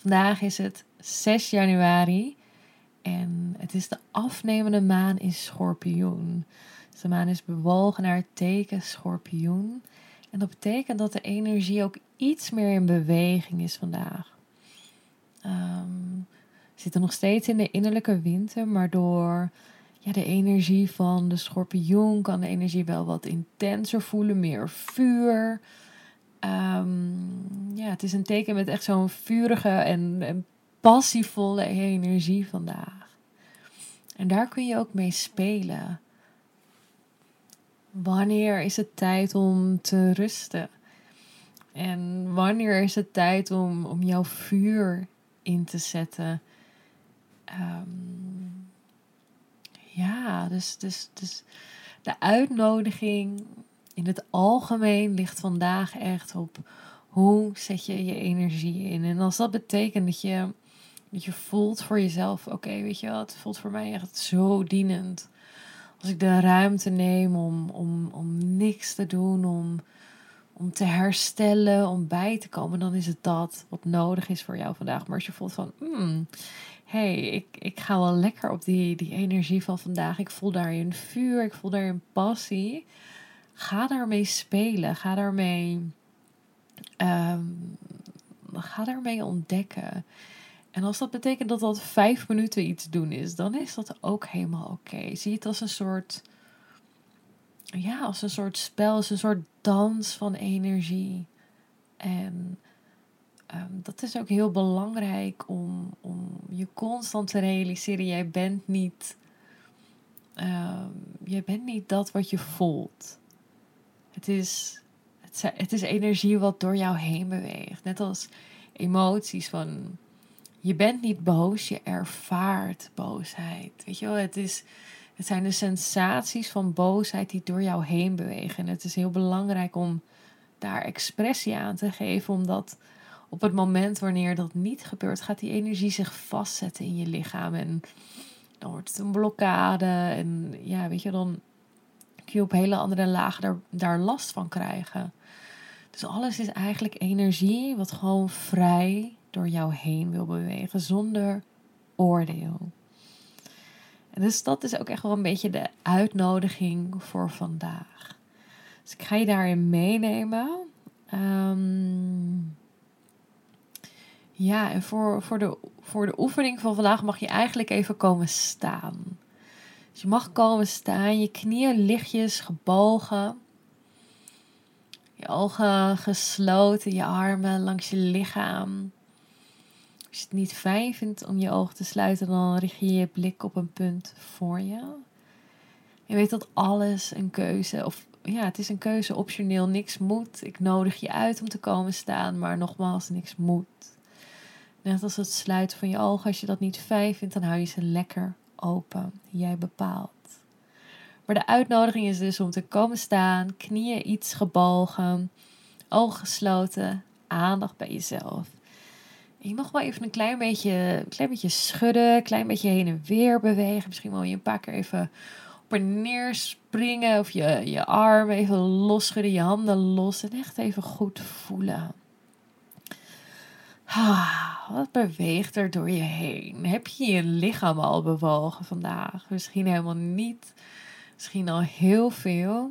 Vandaag is het 6 januari en het is de afnemende maan in Schorpioen. Dus de maan is bewogen naar het teken Schorpioen. En dat betekent dat de energie ook iets meer in beweging is vandaag. Um, we zitten nog steeds in de innerlijke winter, maar door ja, de energie van de schorpioen kan de energie wel wat intenser voelen, meer vuur. Um, ja, het is een teken met echt zo'n vurige en, passievolle energie vandaag. En daar kun je ook mee spelen. Wanneer is het tijd om te rusten? En wanneer is het tijd om, om jouw vuur in te zetten? Um, ja, dus, dus, dus de uitnodiging in het algemeen ligt vandaag echt op hoe zet je je energie in. En als dat betekent dat je, dat je voelt voor jezelf, oké, weet je wel, het voelt voor mij echt zo dienend. Als ik de ruimte neem om, om, om niks te doen, om, om te herstellen, om bij te komen, dan is het dat wat nodig is voor jou vandaag. Maar als je voelt van, hmm, hey, ik, ik ga wel lekker op die, die energie van vandaag. Ik voel daarin vuur, ik voel daarin passie ga daarmee spelen. Ga daarmee, um, ga daarmee ontdekken. En als dat betekent dat dat vijf minuten iets doen is, dan is dat ook helemaal oké. Zie het als een soort, ja, als een soort spel, als een soort dans van energie. En um, dat is ook heel belangrijk om, om je constant te realiseren. Jij bent niet, um, jij bent niet dat wat je voelt. Het is, het, is energie wat door jou heen beweegt. Net als emoties van je bent niet boos, je ervaart boosheid. Weet je wel, het, is, het zijn de sensaties van boosheid die door jou heen bewegen. En het is heel belangrijk om daar expressie aan te geven, omdat op het moment wanneer dat niet gebeurt, gaat die energie zich vastzetten in je lichaam. En dan wordt het een blokkade. En ja, weet je, dan je op hele andere lagen daar, daar last van krijgen. Dus alles is eigenlijk energie wat gewoon vrij door jou heen wil bewegen, zonder oordeel. En dus dat is ook echt wel een beetje de uitnodiging voor vandaag. Dus ik ga je daarin meenemen. Ehm, ja, en voor, voor, de, voor de oefening van vandaag mag je eigenlijk even komen staan. Dus je mag komen staan, je knieën lichtjes gebogen. Je ogen gesloten, je armen langs je lichaam. Als je het niet fijn vindt om je ogen te sluiten, dan richt je je blik op een punt voor je. Je weet dat alles een keuze, of ja, het is een keuze optioneel, niks moet. Ik nodig je uit om te komen staan, maar nogmaals, niks moet. Net als het sluiten van je ogen, als je dat niet fijn vindt, dan hou je ze lekker open. Jij bepaalt. Maar de uitnodiging is dus om te komen staan, knieën iets gebogen, ogen gesloten, aandacht bij jezelf. je mag wel even een klein beetje, klein beetje schudden, een klein beetje heen en weer bewegen. Misschien wil je een paar keer even op en neer springen of je, je arm even los schudden, je handen los en echt even goed voelen. Ah, wat beweegt er door je heen? Heb je je lichaam al bewogen vandaag? Misschien helemaal niet. Misschien al heel veel.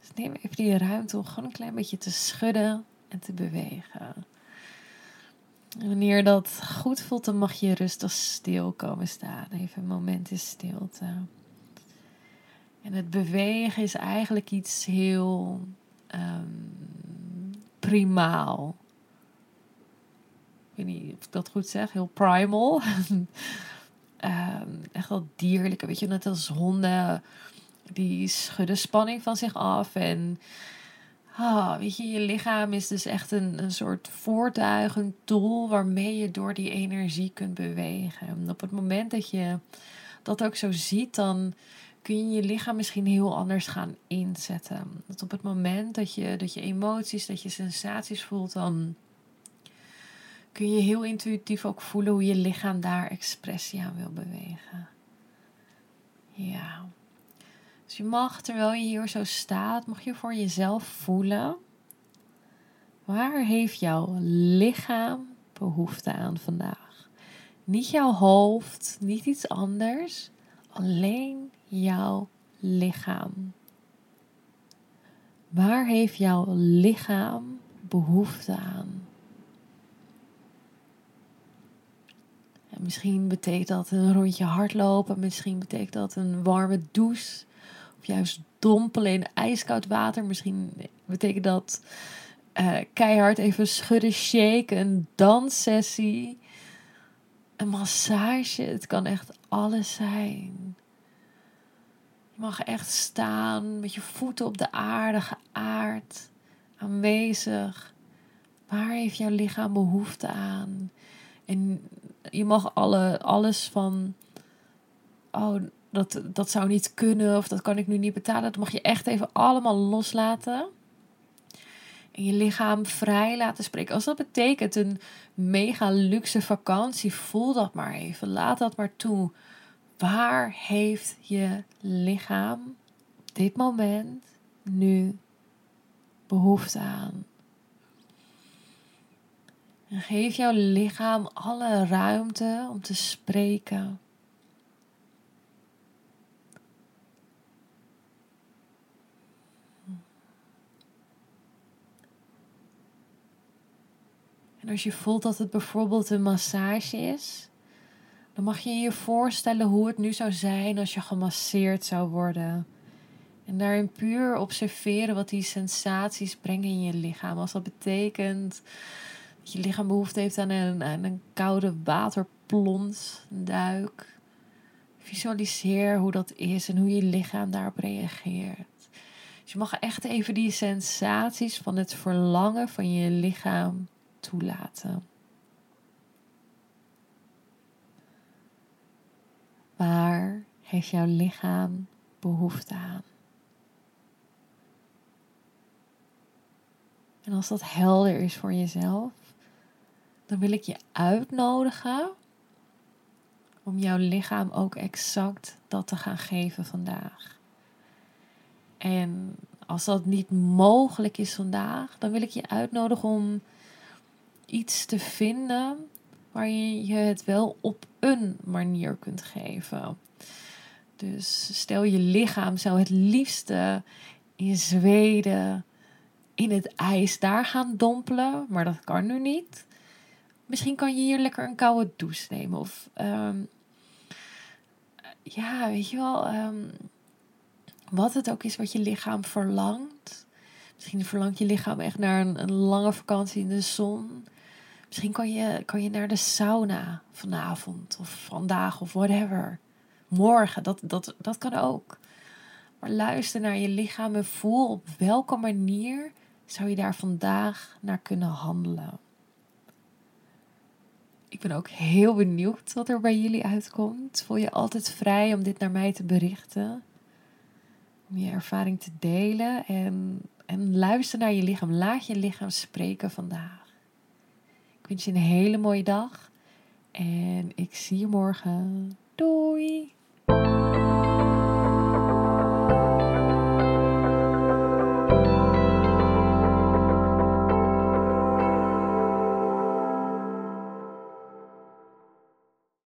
Dus neem even die ruimte om gewoon een klein beetje te schudden en te bewegen. En wanneer dat goed voelt, dan mag je rustig stil komen staan. Even een moment in stilte. En het bewegen is eigenlijk iets heel um, primaal weet niet of ik dat goed zeg, heel primal. um, echt wel dierlijke, weet je, net als honden. Die schudden spanning van zich af en Oh, weet je, je lichaam is dus echt een, een soort voertuig, een tool waarmee je door die energie kunt bewegen. En op het moment dat je dat ook zo ziet, dan kun je je lichaam misschien heel anders gaan inzetten. Dat op het moment dat je, dat je emoties, dat je sensaties voelt, dan kun je heel intuïtief ook voelen hoe je lichaam daar expressie aan wil bewegen. Ja. Dus je mag, terwijl je hier zo staat, mag je voor jezelf voelen. Waar heeft jouw lichaam behoefte aan vandaag? Niet jouw hoofd, niet iets anders. Alleen jouw lichaam. Waar heeft jouw lichaam behoefte aan? En misschien betekent dat een rondje hardlopen, misschien betekent dat een warme douche, of juist dompelen in ijskoud water. Misschien betekent dat uh, keihard even schudden, shaken, een danssessie, een massage. Het kan echt alles zijn. Je mag echt staan met je voeten op de aarde, geaard, aanwezig. Waar heeft jouw lichaam behoefte aan? En je mag alle, alles van, oh, dat, dat zou niet kunnen of dat kan ik nu niet betalen. Dat mag je echt even allemaal loslaten. En je lichaam vrij laten spreken. Als dat betekent een mega luxe vakantie, voel dat maar even. Laat dat maar toe. Waar heeft je lichaam op dit moment nu behoefte aan? En geef jouw lichaam alle ruimte om te spreken. En als je voelt dat het bijvoorbeeld een massage is, dan mag je je voorstellen hoe het nu zou zijn als je gemasseerd zou worden. En daarin puur observeren wat die sensaties brengen in je lichaam. Als dat betekent je lichaam behoefte heeft aan een, een koude waterplons, duik. Visualiseer hoe dat is en hoe je lichaam daarop reageert. Dus je mag echt even die sensaties van het verlangen van je lichaam toelaten. Waar heeft jouw lichaam behoefte aan? En als dat helder is voor jezelf, dan wil ik je uitnodigen om jouw lichaam ook exact dat te gaan geven vandaag. En als dat niet mogelijk is vandaag, dan wil ik je uitnodigen om iets te vinden waar je het wel op een manier kunt geven. Dus stel je lichaam zou het liefste in Zweden in het ijs daar gaan dompelen, maar dat kan nu niet. Misschien kan je hier lekker een koude douche nemen. Of ehm, ja, weet je wel, ehm, wat het ook is wat je lichaam verlangt. Misschien verlangt je lichaam echt naar een, een lange vakantie in de zon. Misschien kan je, kan je naar de sauna vanavond of vandaag of whatever. Morgen, dat, dat, dat kan ook. Maar luister naar je lichaam en voel op welke manier zou je daar vandaag naar kunnen handelen. Ik ben ook heel benieuwd wat er bij jullie uitkomt. Voel je altijd vrij om dit naar mij te berichten. Om je ervaring te delen en, en luister naar je lichaam. Laat je lichaam spreken vandaag wens je een hele mooie dag. En ik zie je morgen.